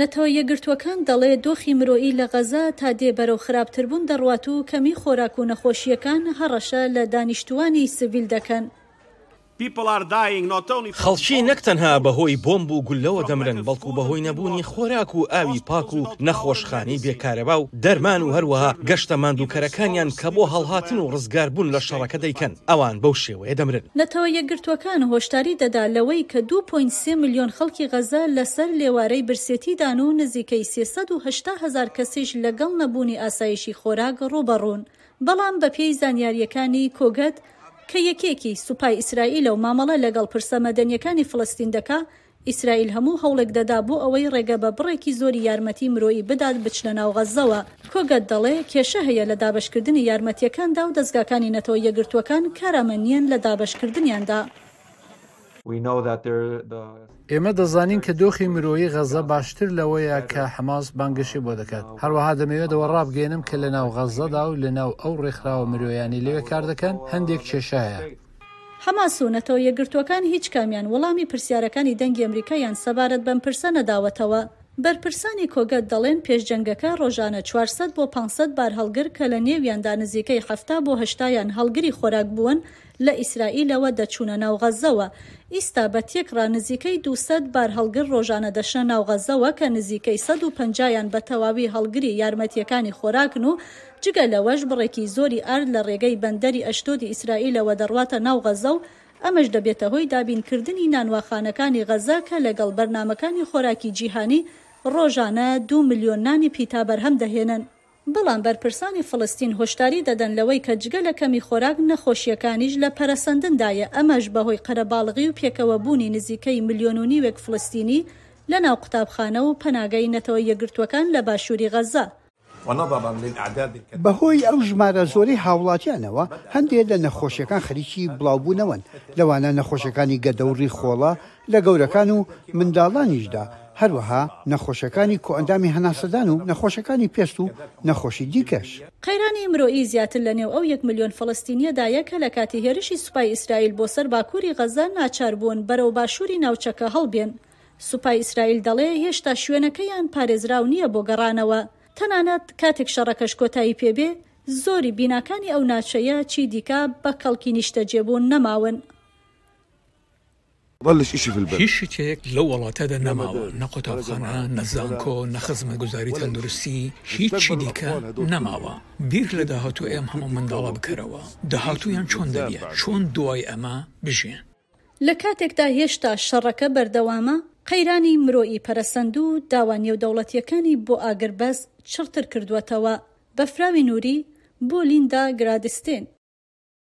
نەتەوە یەکگرتووەکان دەڵێ دۆخی مرۆیی لە غەزە تا دێ بەرەو خراپتربوون دەڕوات و کەمی خۆراک و نەخۆشییەکان هەڕەشە لە دانیشتووانی سڤیل دەکەن. خەڵکی نەک تەنها بەهۆی بۆمب و گوللەوە دەمرن، بەڵکو بەهۆی نەبوونی خۆراک و ئاوی پاک و نەخۆشخانەی بێ کارەبا و دەرمان و هەروەها گەشتە ماندووکەرەکانیان کە بۆ هەڵهاتن و ڕزگاربوون لە شەڕەکە دەیکەن ئەوان بەو بۆیە دەمرن. نەتەوە یەکگرتووەکان هۆشداری دەدا لەوەی کە دوو پۆینت سێ ملیۆن خەڵکی غەززە لەسەر لێوارەی برسێتیدان و نزیکەی سێ سەد و هەشتا هەزار کەسیش لەگەڵ نەبوونی ئاسایشی خۆراک ڕووبەڕوون بەڵام بەپێی زانیارییەکانی کۆگەت کە یەکێکی سوپای ئیسرائیلە و مامەڵە لەگەڵ پرسە مەدەنییەکانی فڵستین دەکا ئیسرائیل هەموو هەوڵێک دەدا بۆ ئەوەی ڕێگە بە بڕێکی زۆری یارمەتی مرۆیی بدات بچنە ناو غەززەوە. کۆگەت دەڵێ، کێشە هەیە لە دابەشکردنی یارمەتییەکاندا و دەزگاکانی نەتەوە یەکگرتووەکان کارامە نییەن لە دابەشکردنیاندا. ئێمە دەزانین کە دۆخی مرۆیی غەززە باشتر لەوەیە کە حەماس بانگەشەی بۆ دەکات. هەروەها دەمەوێت ئەوە ڕابگەیەنم کە لە ناو غەززەدا و لە ناو ئەو ڕێکخراوە مرۆیانەی لەوێ کار دەکەن هەندێک کێشە هەیە. حەماس و نەتەوە یەکگرتووەکان هیچ کامیان وەڵامی پرسیارەکانی دەنگی ئەمریکایان سەبارەت بەم پرسە نەداوەتەوە. بەرپرسانی کۆگەت دەڵێن پێش جەنگەکە رۆژانە چوار سەد بۆ پانز سەد بارهەڵگر کە لە نێویاندا نزیکەی حەفتا بۆ هەشتا یان هەڵگری خۆراک بوون لە ئیسرائیلەوە دەچوونە ناو غەززەوە ئیستا بە تێکڕا نزیکەی دوو سەد بارهەڵگر رۆژانە دەچنە ناو غەززەوە کە نزیکەی سەد و پەنجا یان بە تەواوی هەڵگری یارمەتییەکانی خۆراکن و جگە لەوەش بڕێکی زۆری ئارد لە ڕێگەی بەندەری ئەشدۆدی ئیسرائیلەوە دەڕواتە ناو غەززە و ئەمەش دەبێتە هۆی دابینکردنی نانواخانەکانی غەززە کە لەگەڵ بەرنامەکانی خۆراکی جیهانی ڕۆژانە دوو ملیۆن نانی پیتا بەرهەم دەهێنن. بەڵام بەرپرسانی فڵستین هۆشداری دەدەن لەوەی کە جگە لە کەمی خۆراک نەخۆشییەکانیش لە پەرەسەندندایە، ئەمەش بەهۆی قەرەباڵغی و پێکەوە بوونی نزیکەی ملیۆن و نیوێک فڵستینی لەناو قوتابخانە و پەناگەی نەتەوە یەکگرتووەکان لە باشووری غەززە. بەهۆی ئەو ژمارە زۆرەی هاوڵاتیانەوە هەندێ لە نەخۆشیەکان خەریکی بڵاوبوونەوەن لەوانە نەخۆشەکانی گەدە و ڕیخۆڵە لە گەورەکان و منداڵانیشدا هەروەها نەخۆشەکانی کۆئەندامی هەناسەدان و نەخۆشەکانی پێست و نەخۆشی دیکەش. قەیرانی مرۆیی زیاتر لە نێو ئەو یەک ملیۆن فەڵەستینیەدایە کە لە کاتی هێرشی سوپای ئیسرائیل بۆ سەر باکووری غەزە ناچاربوون بەرەو باشووری ناوچەکە هەڵبێن. سوپای ئیسرائیل دەڵێ هێشتا شوێنەکەیان پارێزراو نییە بۆ گەڕانەوە، تەنانەت کاتێک شەڕەکەش کۆتایی پێ بێ، زۆری بیناکانی ئەو ناچەیە چی دیکە بە کەڵکی نیشتەجێبوون نەماون. هیچ شتێک لەو وڵاتەدا نەماوە، نە قوتابخانە، نە زانکۆ، نە خزمەتگوزاری تەندروستی، هیچی دیکە نەماوە. بیر لە داهاتووی ئەم هەموو منداڵە بکەرەوە، داهاتوویان چۆن دەبێ، چۆن دوای ئەمە بژێن؟ لە کاتێکدا هێشتا شەڕەکە بەردەوامە، قەیرانی مرۆیی پەرەسەندو داوا نێودەوڵەتییەکانی بۆ ئاگربەس چڕتر کردووەتەوە. بەفراوی نوری بۆ لیندا گرادستین.